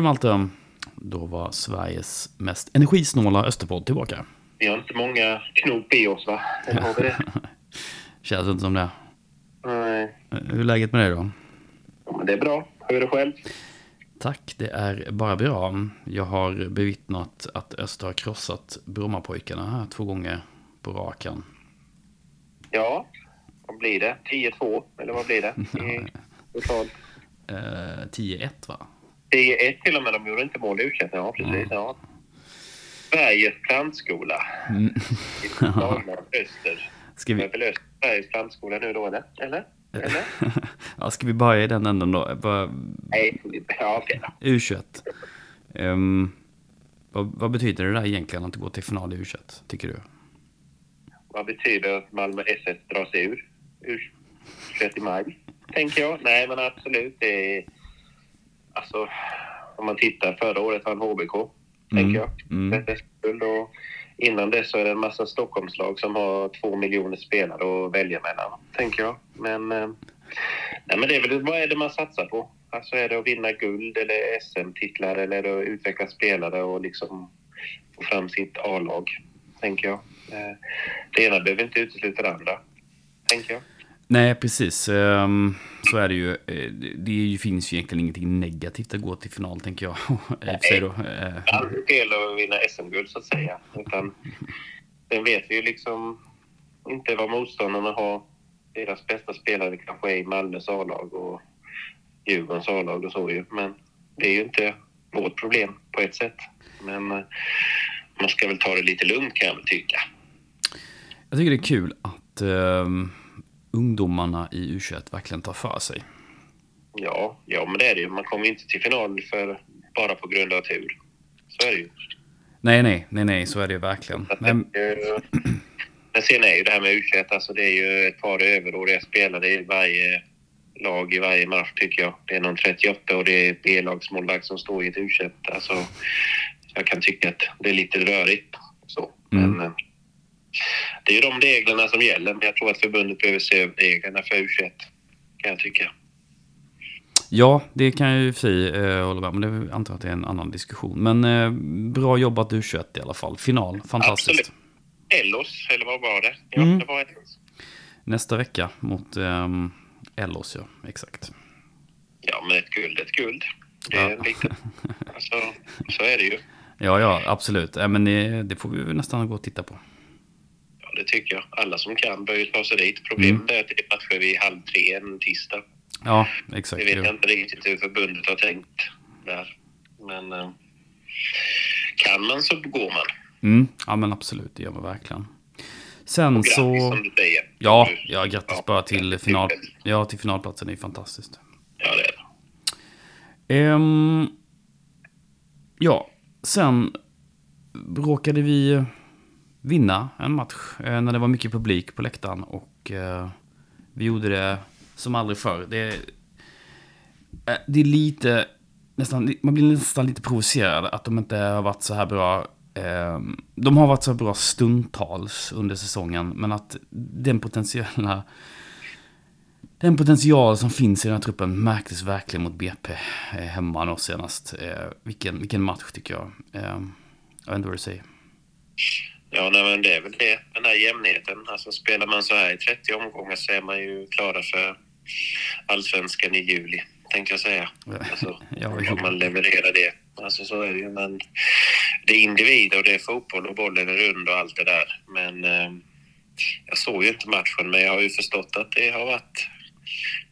Du Malte, då var Sveriges mest energisnåla Österpodd tillbaka. Vi har inte många knop i oss va? Eller har vi det? Känns inte som det. Nej. Hur är läget med dig då? Ja, men det är bra. Hur är det själv? Tack, det är bara bra. Jag har bevittnat att Öster har krossat Brommapojkarna här två gånger på raken. Ja, vad blir det? 10-2 eller vad blir det? I totalt. Eh, 10-1 va? 10-1 till och med. De gjorde inte mål i u Ja, precis. Ja. Sveriges plantskola. Mm. I Öster. Ska Det vi, är väl Öster Sveriges plantskola nu då, eller? Eller? Eller? ja, ska vi börja i den änden då? Bara- Nej, ja, okej då. U21. Ehm, vad, vad betyder det där egentligen att gå till final i U21, tycker du? Vad betyder att Malmö SS drar sig ur? ur 21 maj, tänker jag. Nej, men absolut. Det är, alltså, om man tittar, förra året vann HBK, tänker jag. Mm. Och innan det så är det en massa Stockholmslag som har två miljoner spelare att välja mellan, tänker jag. Men, eh, nej, men det är väl, vad är det man satsar på? Alltså är det att vinna guld eller SM-titlar eller är det att utveckla spelare och liksom få fram sitt A-lag, tänker jag. Eh, Det ena behöver inte utesluta det andra, tänker jag. Nej, precis. Ehm, så är det ju. Eh, Det, det är finns ju egentligen ingenting negativt att gå till final, tänker jag. I och för sig då. Eh, aldrig fel att vinna SM-guld så att säga. Utan, sen vet vi ju liksom inte vad motståndarna har. Deras bästa spelare kanske är i Malmös A-lag och Djurgårdens A-lag och så ju. Men det är ju inte vårt problem på ett sätt. Men eh, man ska väl ta det lite lugnt kan jag väl tycka. Jag tycker det är kul att ehm, ungdomarna i U21 verkligen tar för sig. Ja, ja men det är det ju. Man kommer inte till final för, bara på grund av tur. Så är det ju. Nej, nej, nej, nej, så är det ju verkligen. Eh, Men sen är ju det här med U21, alltså det är ju ett par överåriga spelare i varje lag i varje match tycker jag. Det är någon 38 och det är B-lagsmålvakt som står i ett U21. Alltså, jag kan tycka att det är lite rörigt. Så. Mm. Men, eh, det är ju de reglerna som gäller, men jag tror att förbundet behöver se över reglerna för U21. Kan jag tycka. Ja, det kan jag ju i och för sig eh, hålla med om. Men det antar att det är en annan diskussion. Men eh, bra jobbat U21 i alla fall. Final, fantastiskt. Absolut. Ellos, eller vad var det? Ja, Mm. det var Ellos. Nästa vecka mot um, Ellos, ja. Exakt. Ja, men ett guld ett guld. Det är Ja. lite... Alltså, så är det ju. Ja, ja, absolut. Eh, men det, det får vi nästan gå och titta på. Det tycker jag. Alla som kan bör ju ta sig dit. Problemet Mm. är att det är matcher vid halv tre en tisdag. Ja, Det exakt. vet jag inte riktigt hur förbundet har tänkt där. Men eh, kan man så går man. Mm, ja, men absolut. Det gör man verkligen. Sen grattis så... som du säger. Ja, ja, grattis Ja, bara till, final, ja, till finalplatsen. Det är fantastiskt. Ja, det är det. Ehm, ja, sen råkade vi vinna en match eh, när det var mycket publik på läktaren och eh, vi gjorde det som aldrig förr. Det, eh, det är lite, nästan, man blir nästan lite provocerad att de inte har varit så här bra. Ehm, de har varit så bra stundtals under säsongen, men att den potentiella den potential som finns i den här truppen märktes verkligen mot BP hemma nu senast. Vilken, vilken match tycker jag. Ehm, jag vet inte vad du säger. Ja, nej, men det är väl det. Den här jämnheten. Alltså spelar man så här i 30 omgångar så är man ju klara för allsvenskan i juli, tänkte jag säga. Alltså, Ja, om man levererar det. Alltså så är det ju. Men det är individer och det är fotboll och bollen är rund och allt det där. Men eh, jag såg ju inte matchen, men jag har ju förstått att det har varit...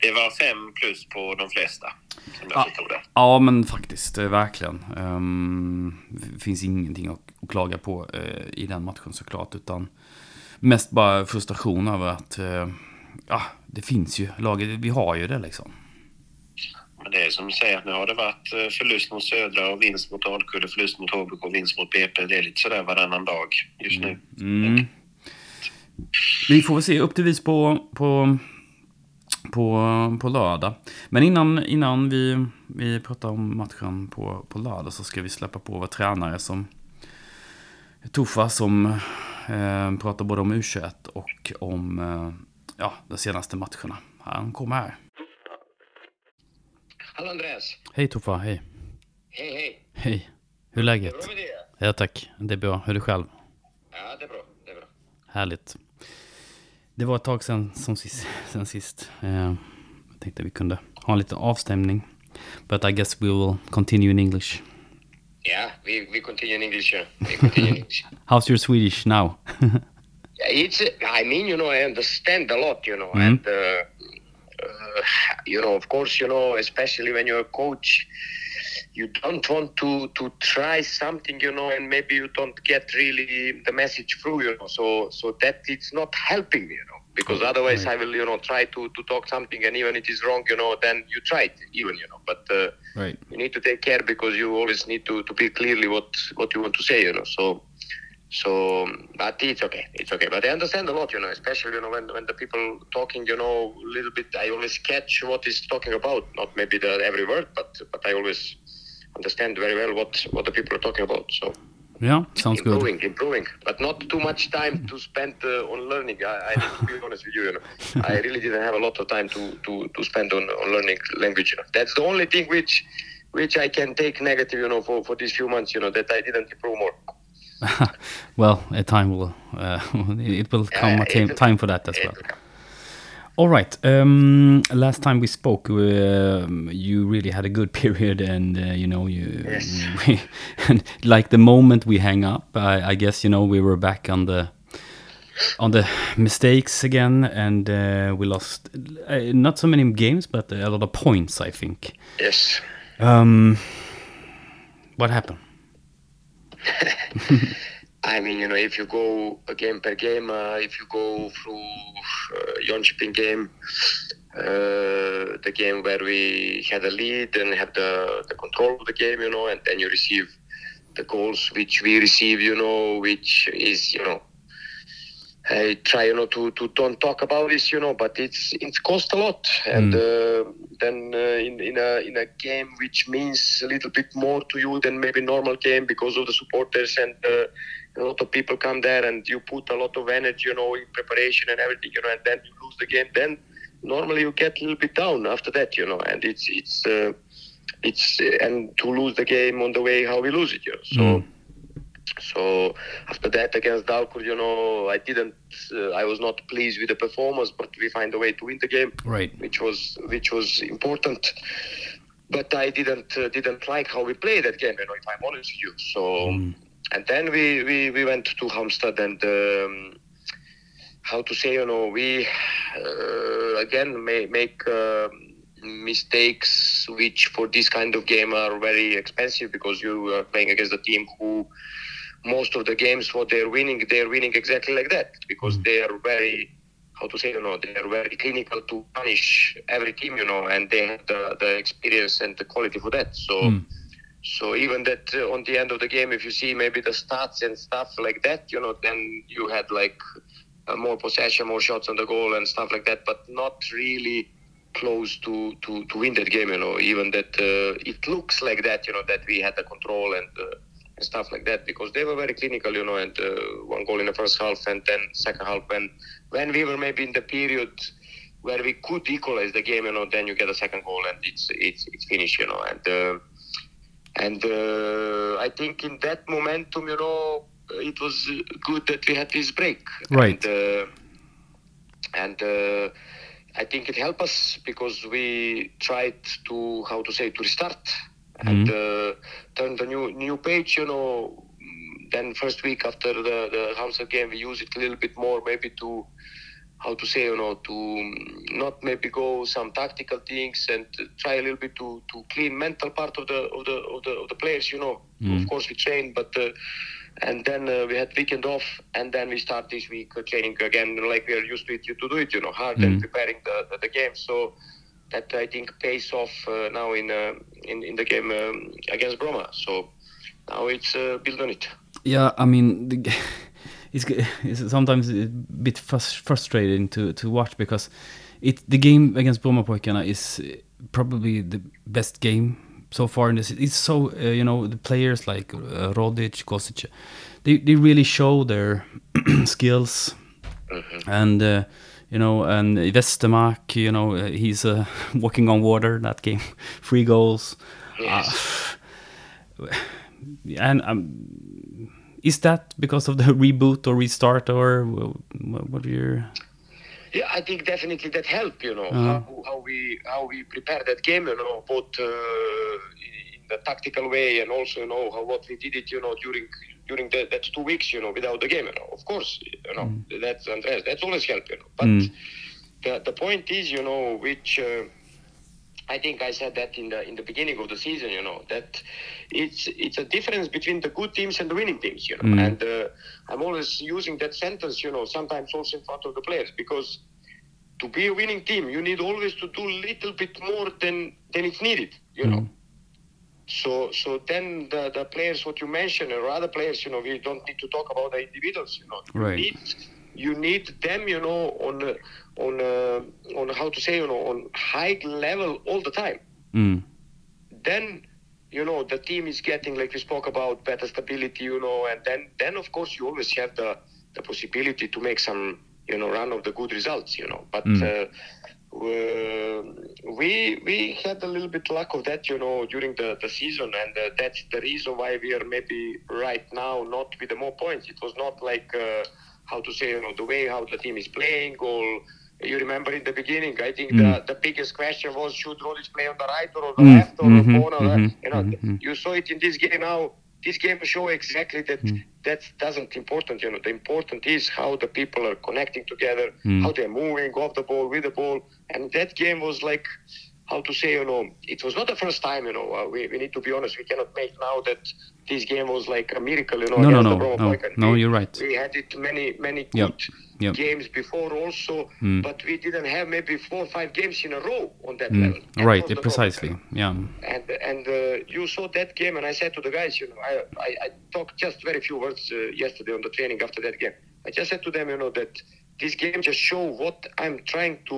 Det var fem plus på de flesta, som jag det. Ja, men faktiskt, eh, verkligen. Um, det finns ingenting att, att klaga på eh, i den matchen såklart, utan mest bara frustration över att eh, ja, det finns ju, laget, vi har ju det liksom. Men det är som du säger, nu har det varit eh, förlust mot Södra och vinst mot Alkulle, förlust mot HBK och vinst mot BP. Det är lite sådär varannan dag just nu. Mm. Vi får väl se upp till vis på, på, på, på lördag. Men innan, innan vi, vi pratar om matchen på, på lördag så ska vi släppa på vår tränare som Toffa som eh, pratar både om U21 och om eh, ja, de senaste matcherna. Han kommer här. Hallå Andreas! Hej Toffa, hej. Hej, hej. Hej. Hur är läget? Bra med det? Ja tack, det är bra. Hur är du själv? Ja, det är bra. Det är bra. Härligt. Det var ett tag sedan, som sist, sen sist. Eh, jag tänkte vi kunde ha en liten avstämning. But I guess we will continue in English. Yeah, we, we continue in English. Yeah. We continue in English. How's your Swedish now? It's. I mean, you know, I understand a lot. You know, and uh, uh, you know, of course, you know, especially when you're a coach, you don't want to to try something, you know, and maybe you don't get really the message through, you know. So so that it's not helping you know, because otherwise I will, you know, try to to talk something, and even it is wrong, you know, then you try it, even, you know, but. Uh, right. you need to take care because you always need to, to be clearly what what you want to say you know. So so but it's okay it's okay. But i understand a lot you know especially you know when, when the people talking you know a little bit i always catch what is talking about. Not maybe the every word but but i always understand very well what what the people are talking about so Yeah, sounds good. improving improving but not too much time to spend uh, on learning I, I need to be honest with you you know i really didn't have a lot of time to to, to spend on, on learning language you know that's the only thing which which i can take negative you know for, for these few months you know that i didn't improve more well, a time will uh, it will come a time, time for that as well. All right. Um, last time we spoke, um, you really had a good period, and uh, you know, you Yes. we, and like the moment we hang up, I, I guess you know we were back on the on the mistakes again, and uh, we lost uh, not so many games, but a lot of points. I think. yes Um, what happened? I mean, you know, if you go a game per game, uh, if you go through uh, Jönköping game, uh, the game where we had a lead and had the, the control of the game, you know, and then you receive the goals which we receive, you know, which is, you know, I try, you know, to, to don't talk about this, you know, but it's it's cost a lot, and uh, then uh, in in a in a game which means a little bit more to you than maybe normal game because of the supporters and uh, a lot of people come there and you put a lot of energy, you know, in preparation and everything, you know, and then you lose the game, then normally you get a little bit down after that, you know, and it's it's uh, it's uh, and to lose the game on the way how we lose it, you know, so. Mm. So after that against Dalkurd, you know, I didn't, uh, I was not pleased with the performance, but we find a way to win the game, Right. which was which was important. But I didn't uh, didn't like how we played that game, you know, if I'm honest with you. So Mm. And then we, we, we went to Halmstad and um, how to say, you know, we uh, again may, make um mistakes which for this kind of game are very expensive because you are playing against a team who most of the games what they're winning they're winning exactly like that because they are very how to say you know they are very clinical to punish every team you know and they have the, the experience and the quality for that so Mm. So even that uh, on the end of the game, if you see maybe the stats and stuff like that, you know, then you had like uh, more possession, more shots on the goal and stuff like that, but not really close to to to win that game. You know, even that uh, it looks like that. You know, that we had the control and. Uh, and stuff like that because they were very clinical, you know, and uh, one goal in the first half and then second half when when we were maybe in the period where we could equalize the game, you know, then you get a second goal and it's it's it's finished, you know, and uh, and uh, I think in that momentum, you know, it was uh, good that we had this break. Right. And, uh, and uh, I think it helped us because we tried to how to say to restart and uh, turn the new new page. You know, then first week after the the Hamza game, we use it a little bit more, maybe to how to say, you know, to not maybe go some tactical things and try a little bit to, to clean mental part of the of the of the, of the players. You know, Mm. of course we train, but uh, and then uh, we had weekend off, and then we start this week uh, training again, like we are used to it to do it. You know, hard and Mm. preparing the, the the game. So that I think pays off uh, now in uh, in in the game um, against Broma. So now it's uh, build on it. Yeah, I mean, the, it's, it's sometimes a bit frustrating to, to watch because it the game against Boma Brommapojkarna is uh, probably the best game so far in this. It's so uh, you know the players like uh, Rodic, Kosic, they they really show their skills and. Uh, you know, and Westermark, you know, uh, he's uh, walking on water that game. Three goals. Yes. Uh, and um, is that because of the reboot or restart or wh- what are your? Yeah, I think definitely that helped. You know Uh-huh. how, how we how we prepare that game. You know both uh, in the tactical way and also you know how what we did it. You know during during the, that two weeks. You know without the game. You know of course you know that's Andreas. That's always helped. You know but Mm. the the point is you know which. Uh, I think I said that in the in the beginning of the season, you know, that it's it's a difference between the good teams and the winning teams, you know. Mm. And uh, I'm always using that sentence, you know, sometimes also in front of the players because to be a winning team, you need always to do a little bit more than than it's needed, you know. Mm. So so then the, the players what you mentioned or other players, you know, we don't need to talk about the individuals, you know. Right. You need you need them, you know, on on uh, on how to say, you know, on high level all the time. Mm. Then you know the team is getting like we spoke about better stability, you know, and then then of course you always have the the possibility to make some you know run of the good results, you know. But Mm. uh, we we had a little bit luck of that, you know, during the, the season, and uh, that's the reason why we are maybe right now not with the more points. It was not like uh, how to say, you know, the way how the team is playing. Or you remember in the beginning, I think Mm. the, the biggest question was should Rodic play on the right or on the Mm, left or mhm, on the mhm, you know, mhm. you saw it in this game now. This game show exactly that Mm. that doesn't important. You know, the important is how the people are connecting together, Mm. how they're moving off the ball, with the ball, and that game was like, how to say, you know, it was not the first time. You know, uh, we, we need to be honest. We cannot make now that this game was like a miracle. You know, No, no, no, no, no, you're right. We had it many many good yep. Games before also, Mm. but we didn't have maybe four or five games in a row on that Mm. level. Right, was the problem. precisely. Yeah. And and uh, you saw that game, and I said to the guys, you know, I, I, I talked just very few words uh, yesterday on the training after that game. I just said to them, you know, that this game just show what I'm trying to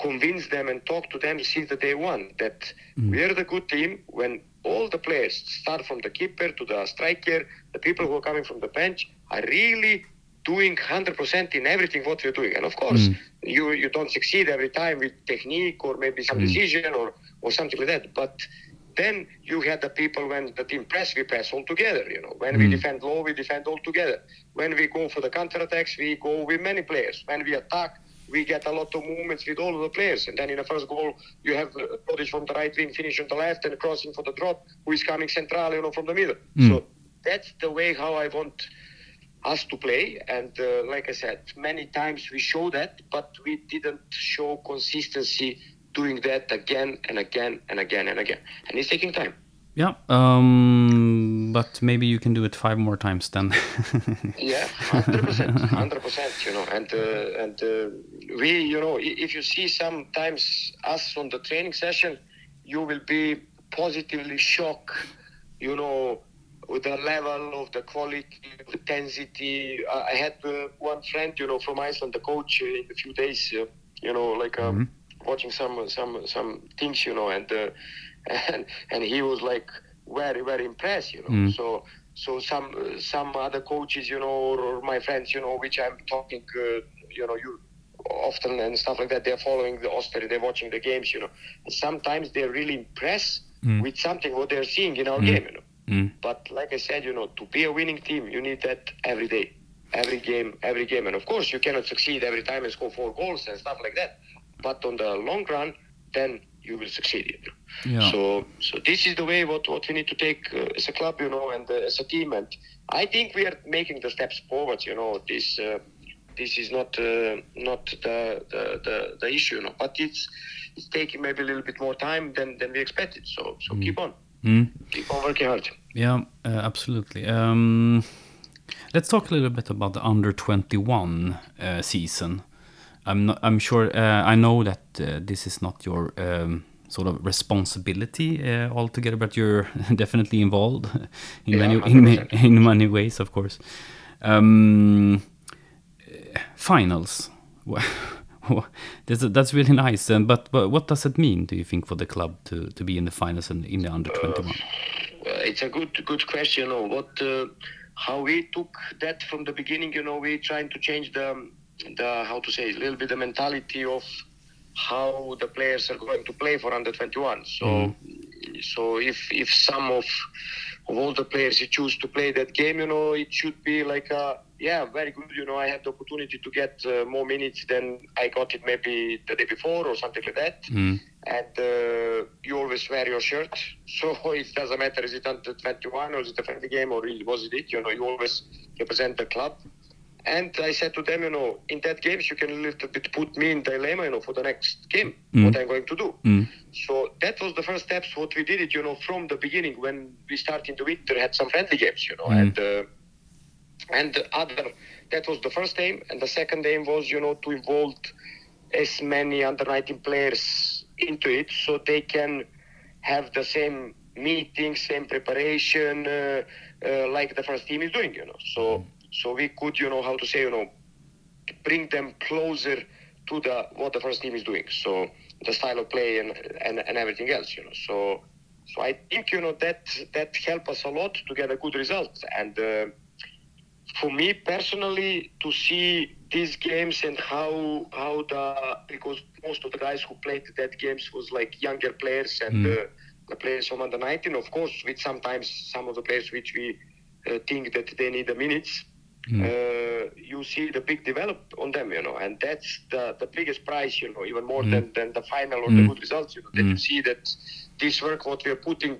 convince them and talk to them since the day one that we are the good team when all the players start from the keeper to the striker, the people who are coming from the bench are really doing 100% in everything what we're doing. And of course, Mm. you you don't succeed every time with technique or maybe some Mm. decision or, or something like that. But then you had the people when the team press, we press all together. You know, when we Mm. defend low, we defend all together. When we go for the counter attacks, we go with many players. When we attack, we get a lot of movements with all of the players. And then in the first goal, you have Rodic from the right wing, finish on the left, and crossing for the drop, who is coming central, you know, from the middle. Mm. So that's the way how I want us to play. And uh, like I said, many times we show that, but we didn't show consistency doing that again and again and again and again. And it's taking time. Yeah. Um, but maybe you can do it five more times then. Yeah, hundred percent, hundred percent. You know, and uh, and uh, we, you know, if you see sometimes us on the training session, you will be positively shocked. You know, with the level of the quality, the intensity. I I had uh, one friend, you know, from Iceland, the coach, uh, in a few days. Uh, you know, like um, watching some some some things, you know, and uh, and and he was like very very impressed, you know. Mm. So so some some other coaches, you know, or, or my friends, you know, which I'm talking, uh, you know, you often and stuff like that. They're following the Osprey, they're watching the games, you know. And sometimes they're really impressed Mm. with something what they're seeing in our Mm. game, you know. Mm. But like I said, you know, to be a winning team, you need that every day, every game, every game. And of course, you cannot succeed every time and score four goals and stuff like that. But on the long run, then you will succeed. You know? Yeah. So, so this is the way what, what we need to take uh, as a club, you know, and uh, as a team. And I think we are making the steps forward. You know, this uh, this is not uh, not the, the, the the issue, you know, but it's it's taking maybe a little bit more time than than we expected. So so keep on, Mm. keep on working hard. Yeah, uh, absolutely. Um, let's talk a little bit about the under 21 uh, season. I'm not, I'm sure uh, I know that uh, this is not your um, sort of responsibility uh, altogether, but you're definitely involved in Yeah, many in, in many ways, of course. Um, uh, finals. that's, that's really nice. Um, but, but what does it mean, do you think, for the club to, to be in the finals and in the under 21? Uh, it's a good good question. You know, what uh, how we took that from the beginning. You know, we trying to change the the how to say a little bit the mentality of how the players are going to play for under 21. So so if if some of of all the players you choose to play that game, you know, it should be like a yeah, very good. You know, I had the opportunity to get uh, more minutes than I got it maybe the day before or something like that. Mm. And uh, you always wear your shirt, so it doesn't matter is it under 21 or is it a friendly game or really was it it? You know, you always represent the club. And I said to them, you know, in that games you can a little bit put me in dilemma, you know, for the next game, Mm. what I'm going to do. Mm. So that was the first steps what we did it, you know, from the beginning when we started in the winter had some friendly games, you know, Mm. and uh, and the other that was the first aim, and the second aim was, you know, to involve as many under 19 players into it so they can have the same meetings, same preparation, uh, uh, like the first team is doing, you know. So so we could, you know, how to say, you know, bring them closer to the what the first team is doing. So the style of play and and, and everything else, you know. So so I think you know that that helped us a lot to get a good result. And uh, for me personally, to see these games and how how the because most of the guys who played that games was like younger players and Mm. uh, the players from under 19, of course, with sometimes some of the players which we uh, think that they need the minutes Mm. uh, you see the big develop on them, you know, and that's the, the biggest prize, you know, even more Mm. than, than the final or the Mm. good results, you know, that you Mm. see that this work, what we are putting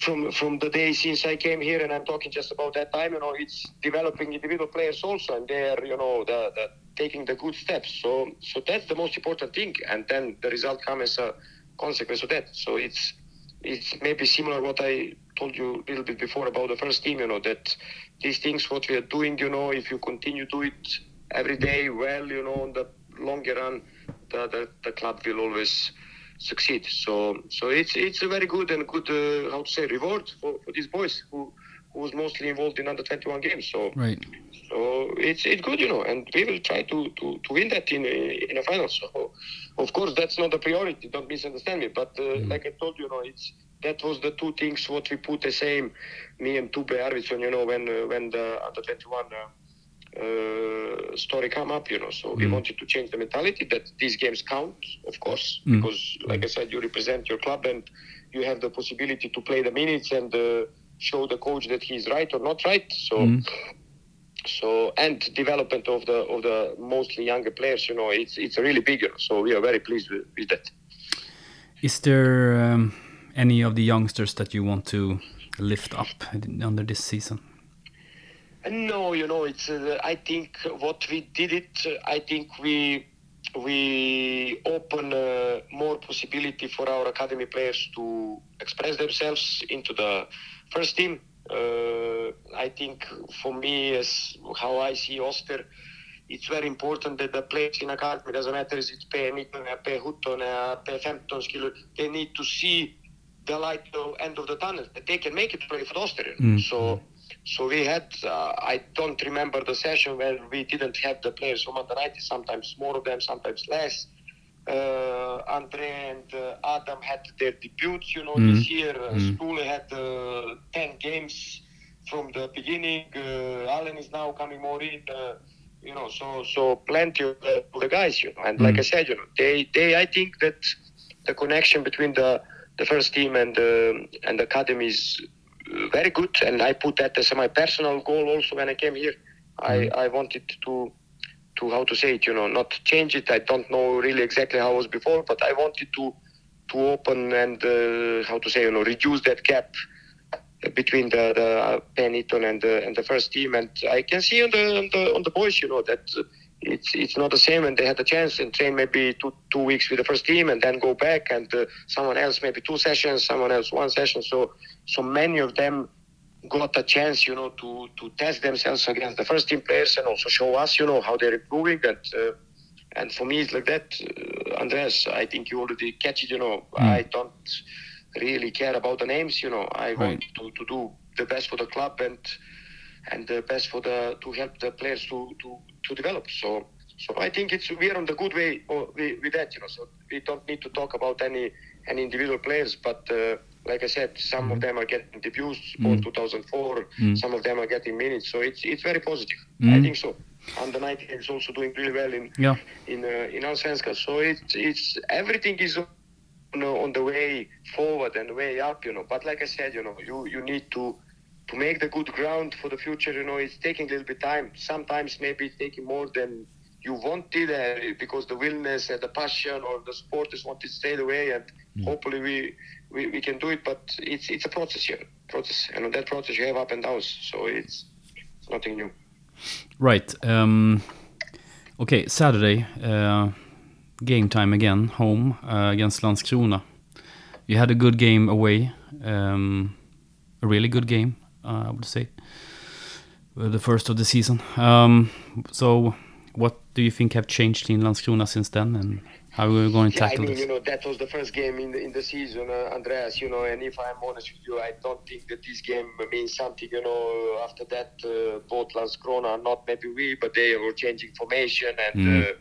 from from the day since I came here, and I'm talking just about that time, you know, it's developing individual players also, and they're, you know, the, the taking the good steps. So so that's the most important thing, and then the result comes as a consequence of that. So it's it's maybe similar what I told you a little bit before about the first team, you know, that these things what we are doing, you know, if you continue to do it every day well, you know, on the longer run, the, the, the club will always succeed. So so it's it's a very good and good uh, how to say reward for, for these boys who who was mostly involved in under 21 games. So Right. so it's it's good, you know, and we will try to to, to win that in a, in a final. So of course that's not a priority. Don't misunderstand me. But uh, like I told you, you know, it's that was the two things what we put the same, me and Tube Arvidsson, you know, when uh, when the under 21. Uh, uh, story come up, you know. So we Mm. wanted to change the mentality that these games count, of course, Mm. because, like I said, you represent your club and you have the possibility to play the minutes and uh, show the coach that he's right or not right. So Mm. so and development of the of the mostly younger players you know it's it's really bigger. so we are very pleased with, with that Is there um, any of the youngsters that you want to lift up under this season? No you know it's uh, i think what we did it uh, i think we we open uh, more possibility for our academy players to express themselves into the first team uh, i think for me as how i see oster it's very important that the players in academy doesn't matter is it P19, P17, P15 skill, they need to see the light at the end of the tunnel that they can make it play for Oster. Mm. So so we had uh, I don't remember the session where we didn't have the players from 90, sometimes more of them, sometimes less. Uh, Andre and uh, Adam had their debuts, you know, Mm. this year. Uh, Mm. Stule had uh, 10 games from the beginning. Uh, Allen is now coming more in. Uh, you know, so so plenty of the, the guys, you know, and like Mm. I said, you know, they they I think that the connection between the the first team and uh, and the academy is very good, and I put that as my personal goal also when I came here. I I wanted to to how to say it, you know, not change it. I don't know really exactly how it was before, but I wanted to to open and uh, how to say, you know, reduce that gap between the the uh, Benetton and the and the first team. And I can see on the on the, on the boys, you know, that uh, it's it's not the same. And they had a chance and train maybe two two weeks with the first team and then go back, and uh, someone else maybe two sessions, someone else one session. So so many of them got a chance, you know, to to test themselves against the first team players and also show us, you know, how they're improving. And uh, and for me, it's like that, uh, Andreas. I think you already catch it. You know, I don't really care about the names. You know, I want to, to do the best for the club and and the best for the to help the players to to to develop. So. So I think it's we are on the good way uh, with, that, you know. So we don't need to talk about any any individual players, but uh, like I said, some of them are getting debuts for 2004. Some of them are getting minutes. So it's it's very positive. I think so. Under 19 is also doing really well in Yeah. in uh, in Allsvenskan. So it's it's everything is on on, on the way forward and way up, you know. But like I said, you know, you, you need to to make the good ground for the future. You know, it's taking a little bit time. Sometimes maybe it's taking more than you wanted uh, because the willingness and the passion or the supporters want to stay away way, and hopefully we, we we can do it. But it's it's a process here, process, and on that process you have up and downs. So it's, it's nothing new. Right. Um, okay, Saturday. Uh, game time again, home uh, against Landskrona. You had a good game away. Um, a really good game, I would say. Uh, the first of the season. Um, so, what do you think have changed in Landskrona since then, and how are we going to Yeah, I mean, this? you know, that was the first game in the, in the season, uh, Andreas. You know, and if I'm honest with you, I don't think that this game means something. You know, after that, uh, both Landskrona, not maybe we, but they were changing formation and. Mm. Uh,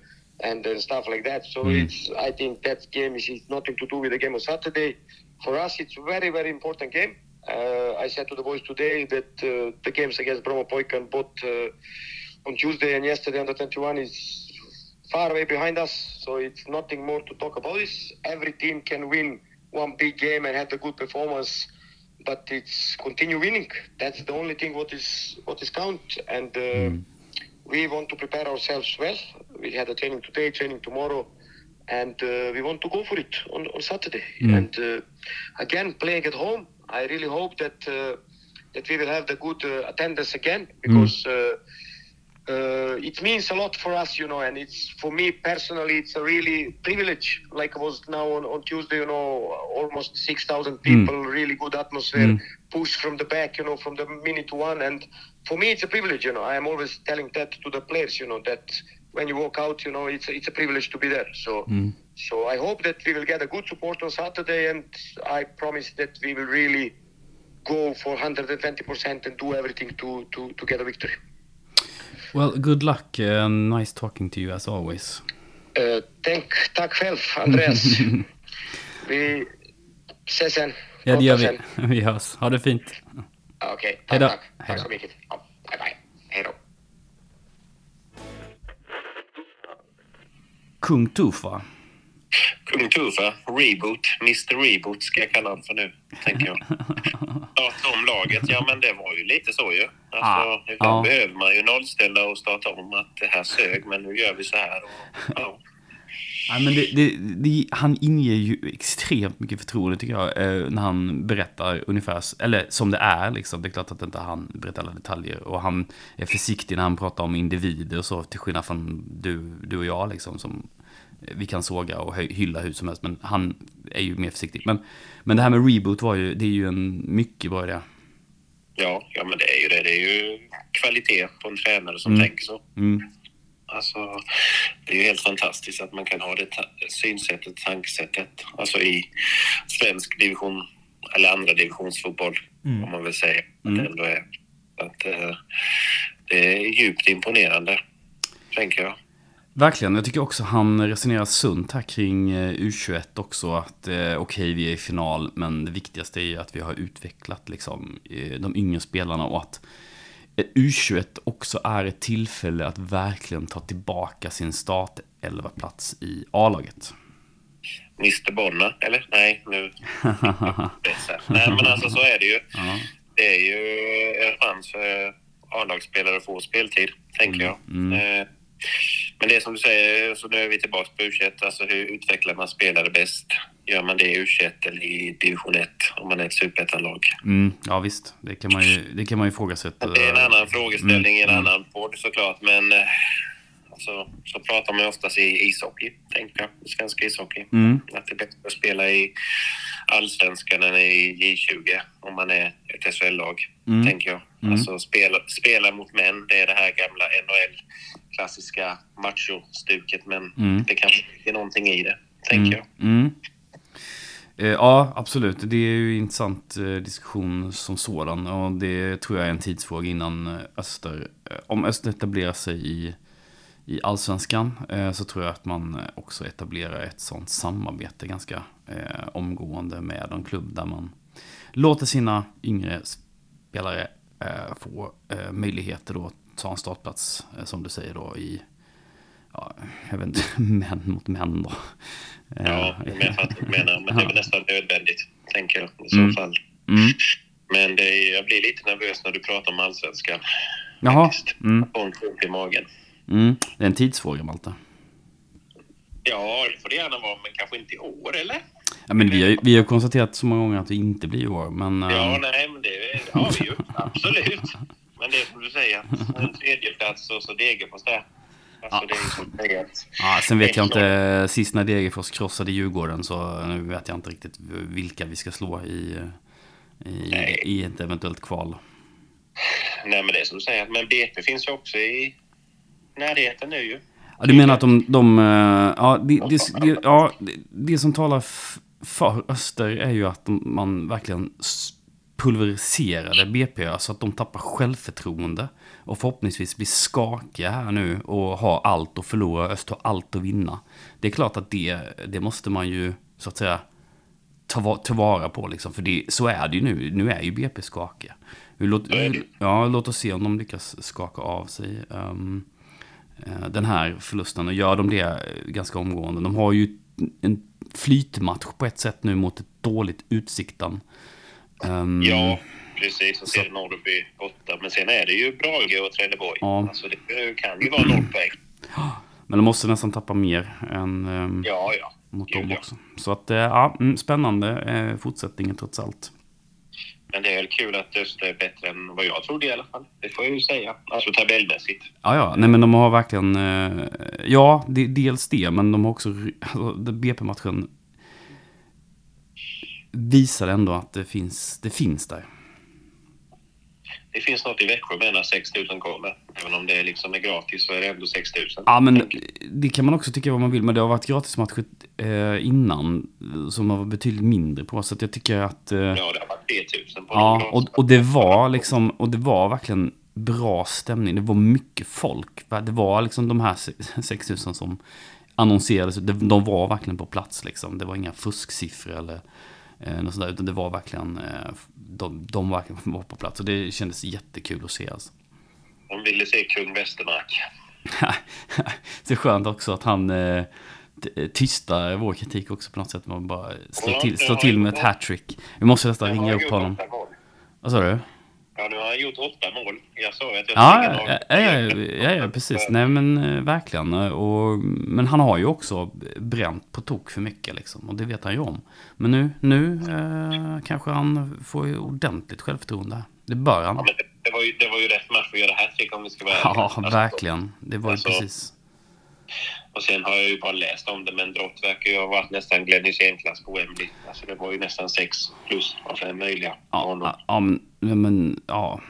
and uh, stuff like that. So Mm. it's, I think that game is, is nothing to do with the game on Saturday. For us, it's a very, very important game. Uh, I said to the boys today that uh, the games against Bromo Poikan both uh, on Tuesday and yesterday under 21 is far away behind us. So it's nothing more to talk about this. Every team can win one big game and have a good performance, but it's continue winning. That's the only thing what is what is count. And uh, we want to prepare ourselves well. We had a training today, training tomorrow, and uh, we want to go for it on, on Saturday. Mm. And uh, again, playing at home, I really hope that uh, that we will have the good uh, attendance again because. Uh, uh, it means a lot for us, you know, and it's for me personally, it's a really privilege. Like it was now on, on Tuesday, you know, almost six thousand people, really good atmosphere, Mm. push from the back, you know, from the minute one. And for me, it's a privilege, you know. I am always telling that to the players, you know, that when you walk out, you know, it's it's a privilege to be there. So, Mm. So I hope that we will get a good support on Saturday, and I promise that we will really go for 120% and do everything to to to get a victory. Well, good luck. Uh, nice talking to you as always. Uh, tänk, tack själv, Andreas. vi ses sen. Ja, det gör vi. Vi hörs. Ha det fint. Okej, Hej tack, då. tack. Tack då. så mycket. Ja, bye, bye. Hej då. Kung Tufa. Kung Tufa, Reboot, Mr Reboot ska jag kalla honom för nu, tänker jag. Starta om laget, ja men det var ju lite så ju. Alltså, ibland Ja. behöver man ju nollställa och starta om att det här sög, men nu gör vi så här. Och, ja. Ja, men det, det, det, han inger ju extremt mycket förtroende tycker jag. Eh, när han berättar ungefär, eller som det är liksom. Det är klart att inte han berättar alla detaljer. Och han är försiktig när han pratar om individer och så. Till skillnad från du, du och jag liksom. Som vi kan såga och hylla hur som helst. Men han är ju mer försiktig. Men, men det här med reboot var ju, det är ju en mycket bra idé. Ja, ja, men det är ju det. Det är ju kvalitet på en tränare som Mm. tänker så. Mm. Alltså, det är ju helt fantastiskt att man kan ha det synsättet, tankesättet. Alltså i svensk division, eller andra divisionsfotboll, om man vill säga. Mm. det ändå är. Att, eh, det är djupt imponerande, tänker jag. Verkligen, jag tycker också han resonerar sunt här kring eh, U21 också. Att eh, okej, vi är i final, men det viktigaste är ju att vi har utvecklat liksom, eh, de yngre spelarna och att eh, U21 också är ett tillfälle att verkligen ta tillbaka sin start 11 plats i A-laget. Mr Bonna, eller? Nej, nu... Nej, men alltså så är det ju. Ja. Det är ju en chans för A-lagsspelare att få speltid, tänker jag. Mm. Men det som du säger, så nu är vi tillbaka på U21. Alltså hur utvecklar man spelare bäst? Gör man det i U21 eller i division 1 om man är ett superettanlag? Mm, ja visst, det kan man ju, det kan man ju ifrågasätta. Det är en annan frågeställning i en Mm. annan podd såklart, men eh, alltså, så pratar man ju oftast i ishockey, tänker jag. I svensk ishockey. Mm, Att det är bättre att spela i allsvenskan än i J20 om man är ett SHL-lag, Mm. tänker jag. Mm. Alltså spela, spela mot män, det är det här gamla NHL-klassiska macho-stuket, men Mm. det kanske är någonting i det, tänker jag. Mm. Eh, Ja, absolut. Det är ju en intressant eh, diskussion som sådan. Och det tror jag är en tidsfråga innan eh, Öster, eh, om Öster etablerar sig i, i allsvenskan eh, så tror jag att man eh, också etablerar ett sånt samarbete ganska omgående med en klubb där man låter sina yngre spelare få möjligheter då att ta en startplats, eh, som du säger då, i ja, jag vet inte, män mot män då. Ja, vad du menar. Men det är väl nästan nödvändigt, tänker jag i så Mm. fall. Mm. Men det är, jag blir lite nervös när du pratar om allsvenskan. Jaha. Mm. Jag får en klump i magen. Mm. Det är en tidsfråga, Malte. Ja, det får det gärna vara, men kanske inte i år, eller? Ja, men vi har vi har konstaterat så många gånger att det inte blir i år. Men, eh, Ja, nej, men det har vi ju. Absolut. Men det är som du säger, en tredje plats och så Degerfors där. Alltså, Ja. det är ja, sen vet jag inte. Sist när Degerfors krossade Djurgården så nu vet jag inte riktigt vilka vi ska slå i, i, i ett eventuellt kval. Nej, men det är som du säger. Men BP finns ju också i närheten nu ju. Ja, du menar att de... de eh, ja, det, det, det, ja, det, som talar för Öster är ju att man verkligen pulveriserade BP så att de tappar självförtroende. Och förhoppningsvis blir skakiga här nu och har allt att förlora. Öster har allt att vinna. Det är klart att det, det måste man ju så att säga ta, ta vara på liksom. För det, så är det ju nu. Nu är ju BP skakiga. Låt, ja, låt oss se om de lyckas skaka av sig. eh, den här förlusten och gör de det ganska omgående. De har ju en flytmatch på ett sätt nu mot ett dåligt Utsiktan. Ehm, Ja, precis. Och ser Norrby borta. Men sen är det ju Brage och Trelleborg. Ja. Alltså, det kan ju vara noll poäng. Men de måste nästan tappa mer än ehm, Ja, ja. mot Gud, dem ja. också. Så att, eh, ja, mm, spännande eh, fortsättningen trots allt. Men det är väl kul att Öster är bättre än vad jag trodde i alla fall. Det får jag ju säga. Alltså tabellmässigt. Ja, ja, nej men de har verkligen, eh, ja, det, dels det, men de har också, alltså, BP-matchen visar ändå att det finns, det finns där. Det finns något i Växjö med när 6 000 kommer. Även om det liksom är gratis så är det ändå 6 000. Ja, men det kan man också tycka vad man vill, men det har varit gratismatcher eh, innan som har varit betydligt mindre på, så att jag tycker att... Eh, Ja, det har varit 3 000 på ja, och, och det var liksom, och det var verkligen bra stämning. Det var mycket folk. Det var liksom de här 6000 som annonserades, de, var verkligen på plats liksom. Det var inga fusksiffror eller något sånt där, utan det var verkligen, eh, de, de verkligen var på plats. Och det kändes jättekul att se alltså. De ville se kung Westermark. det är skönt också att han eh, tystar vår kritik också på något sätt. Man bara slår till, slår till med ett hattrick. Vi måste nästan ringa upp honom. Vad sa du? Har gjort åtta mål. Jag sa att jag Ja, ja, ja, ja, precis. Nej, men eh, verkligen. Och, men han har ju också bränt på tok för mycket liksom. Och det vet han ju om. Men nu, nu eh, kanske han får ordentligt självförtroende. Det bör han. Det, var ju, det var ju rätt match att göra hattrick om vi ska vara Ja. Alltså, verkligen. Det var ju alltså- precis. Och sen har jag ju bara läst om det, men Drott verkar ju ha varit nästan Glenn Hysén-klass på Wembley. Alltså det var ju nästan sex plus av fem möjliga. Ja, ja, men, ja.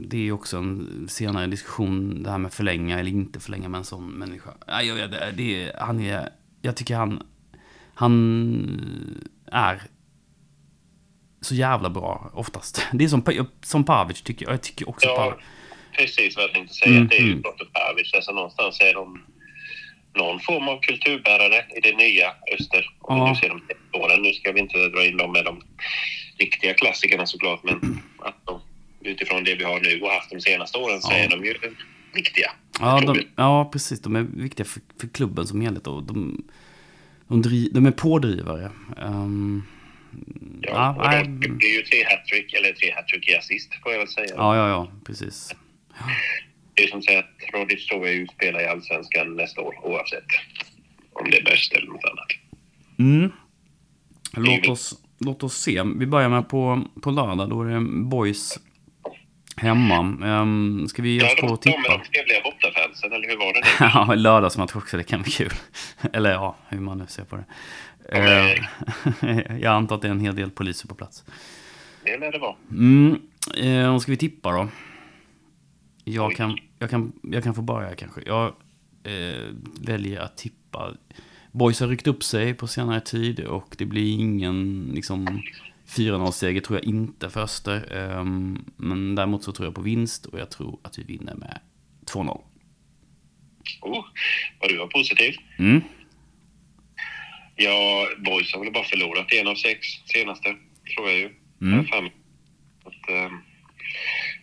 Det är ju också en senare diskussion, det här med förlänga eller inte förlänga med en sån människa. Ja, jag, det, det, han är, jag tycker han, han är så jävla bra oftast. Det är som, som Pavic tycker jag. Jag tycker också Ja, Pavic. precis vad jag tänkte säga. Mm, det är ju mm. Drott och Pavic. Alltså någonstans är de någon form av kulturbärare i det nya Öster. Om Ja. vi nu ser de åren. Nu ska vi inte dra in dem med de riktiga klassikerna såklart, men att de utifrån det vi har nu och haft de senaste åren så Ja. är de ju viktiga. Ja, de, ja, precis. De är viktiga för, för klubben som helhet. Och de, de, dri, de är pådrivare. Um, Ja, ja, och de det är ju tre hattrick, eller tre hattrick i assist får jag väl säga. ja, ja, ja, precis. Det är som säga att Rodic tror jag spelar i Allsvenskan nästa år oavsett om det är bäst eller något annat. Mm. Låt oss, låt oss se. Vi börjar med på, på lördag. Då är det Boys hemma. Um, ska vi ge oss Ja, på de tippa? med de trevliga bortafansen, eller hur var det? Ja, lördagsmatch också. Det kan bli kul. Eller ja, hur man nu ser på det. Ja, men- Eh, Jag antar att det är en hel del poliser på plats. Det lär det vara. Mm. Och ska vi tippa då? Jag kan, jag kan, jag kan få börja kanske. Jag eh, väljer att tippa. Boys har ryckt upp sig på senare tid och det blir ingen liksom, 4-0-seger tror jag inte för Öster. Ehm, men däremot så tror jag på vinst och jag tror att vi vinner med 2-0. Oh, vad du var positiv. Mm. Ja, Boys har väl bara förlorat en av sex senaste, tror jag ju. Mm. Mig. Att, ehm,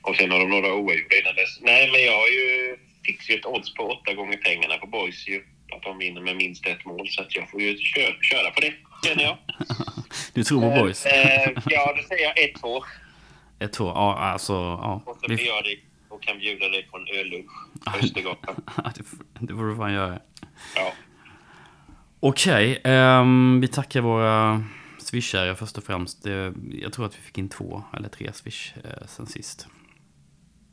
och sen har de några oavgjorda innan dess. Nej, men jag har ju fick ju ett odds på åtta gånger pengarna på Boys ju. att de vinner med minst ett mål. Så att jag får ju köra, köra på det, känner jag. Du tror på boys? Eh, ja, då säger jag 1-2. 1-2, ja alltså... Ja. Och så Vi- blir jag det och kan bjuda dig på en öllunch på Östergatan. det, får, du fan göra. Ja. Okej, ehm, vi tackar våra swishare först och främst. Jag tror att vi fick in två eller tre swish eh, sen sist.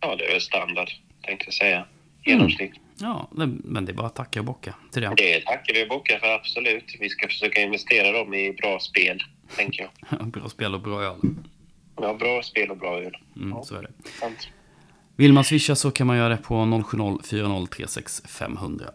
Ja, det är standard, tänkte jag säga. Genomsnitt. Ja, det, men det är bara att tacka och bocka till det. Det tackar vi och bockar för, absolut. Vi ska försöka investera dem i bra spel, tänker jag. bra spel och bra öl. Ja, bra spel och bra öl. Mm, så är det. Sant. Vill man swisha så kan man göra det på 070 4036 500.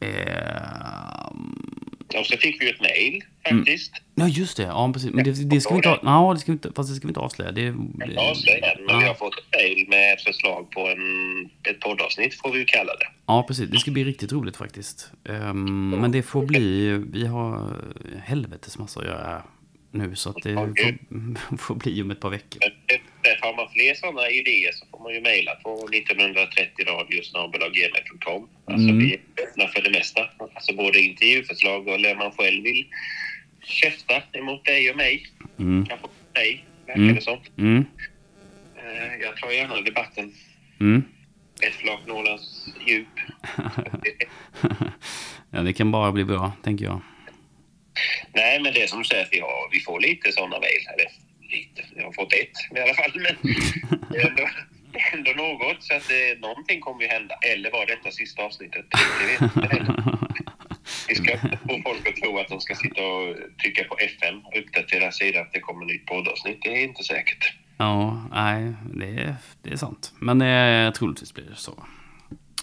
Ehm, Och så fick vi ju ett mejl, faktiskt. ja, just det. Ja, precis. Men det, det ska vi inte... ha- Ja, det ska vi inte, fast det ska vi inte avslöja. Det, Jag avslöjar den, men Ja. vi har fått ett mejl med ett förslag på en, ett poddavsnitt, får vi ju kalla det. Ja, precis. Det ska bli riktigt roligt faktiskt. Ehm, men det får bli... Vi har helvetes massa att göra nu, så att det får, får bli om ett par veckor. Men det- Har man fler sådana idéer så får man ju mejla på 1930 radiosnabel.gmail.com. Alltså Mm. vi är öppna för det mesta. Alltså både intervjuförslag och eller man själv vill käfta emot dig och mig. Mm. Kanske dig, verkar Mm. det som. Mm. Eh, Jag tar gärna debatten. Mm. Ett flak nålens djup. ja, det kan bara bli bra, tänker jag. Nej, men det som du säger, vi, har, vi får lite sådana mejl. Lite, jag har fått ett i alla fall. Men det ändå, ändå något. Så att det, någonting kommer ju hända. Eller var detta sista avsnittet? Det vet jag inte heller. Vi ska få folk att tro att de ska sitta och trycka på FM och uppdatera sidan att det kommer nytt poddavsnitt. Det är inte säkert. Ja, nej, det är, det är sant. Men eh, troligtvis blir det så.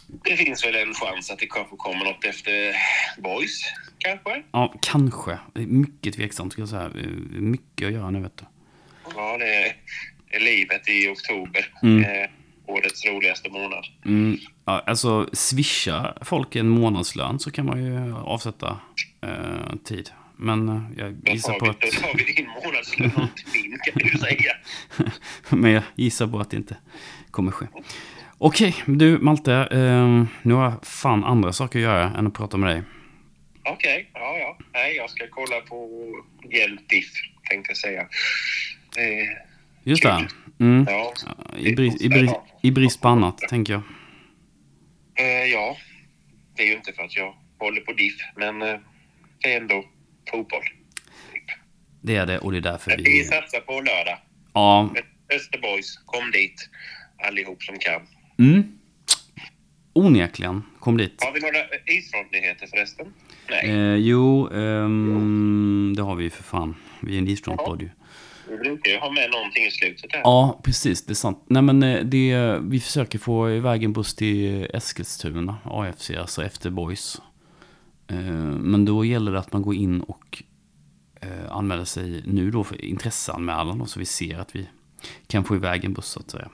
Det finns väl en chans att det kanske kommer något efter Boys, kanske? Ja, kanske. Mycket tveksamt, ska jag säga. Mycket att göra nu, vet du. Ja, det är, det är livet i oktober. Mm. Eh, årets roligaste månad. Mm, ja, alltså, swisha folk en månadslön så kan man ju avsätta eh, tid. Men eh, jag gissar på att... då tar vi din månadslön min, kan du säga. Men jag gissar på att det inte kommer ske. Okej, du Malte. Eh, nu har jag fan andra saker att göra än att prata med dig. Okej, ja, ja. Nej, jag ska kolla på Hjälp tänkte jag säga. Just det. Mm. ja, I, brist, i, brist, I brist på annat, tänker jag. eh, ja, det är ju inte för att jag håller på Diff, men eh, det är ändå fotboll. Det är det och det är därför Vi vi... satsar på lördag. Ja. Österboys, kom dit. Allihop som kan. Mm. Onekligen. Kom dit. Har vi några isfrontnyheter förresten? Nej. Eh, jo, ehm, det har vi ju för fan. Vi är en isfrontpodd ju. Vi brukar ju ha med någonting i slutet här. Ja, precis. Det är sant. Nej, men eh, det, vi försöker få iväg en buss till Eskilstuna, AFC, alltså efter Boys. Eh, Men då gäller det att man går in och eh, anmäler sig nu då för intresseanmälan så vi ser att vi kan få iväg en buss så att säga.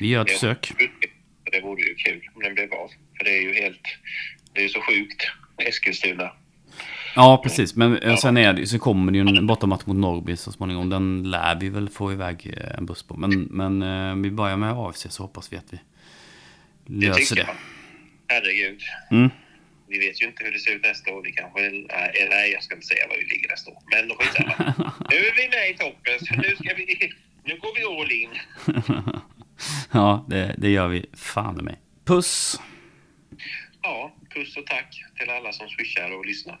Vi gör ett försök. Det vore ju kul om den blev av. För det är ju helt... Det är ju så sjukt. Eskilstuna. Ja, precis. Men eh, sen är det, så kommer det ju en bortamatch mot Norrby så småningom. Den lär vi väl få iväg eh, en buss på. Men, men eh, vi börjar med AFC så hoppas vi att vi löser tycker det. jag. Herregud. Mm. Vi vet ju inte hur det ser ut nästa år. Vi kanske... Nej, nej jag ska inte säga var vi ligger nästa år. Men skitsamma. nu är vi med i toppen. Så nu ska vi... Nu går vi all in. ja, det, det gör vi fan med. Puss! Ja, puss och tack till alla som swishar och lyssnar.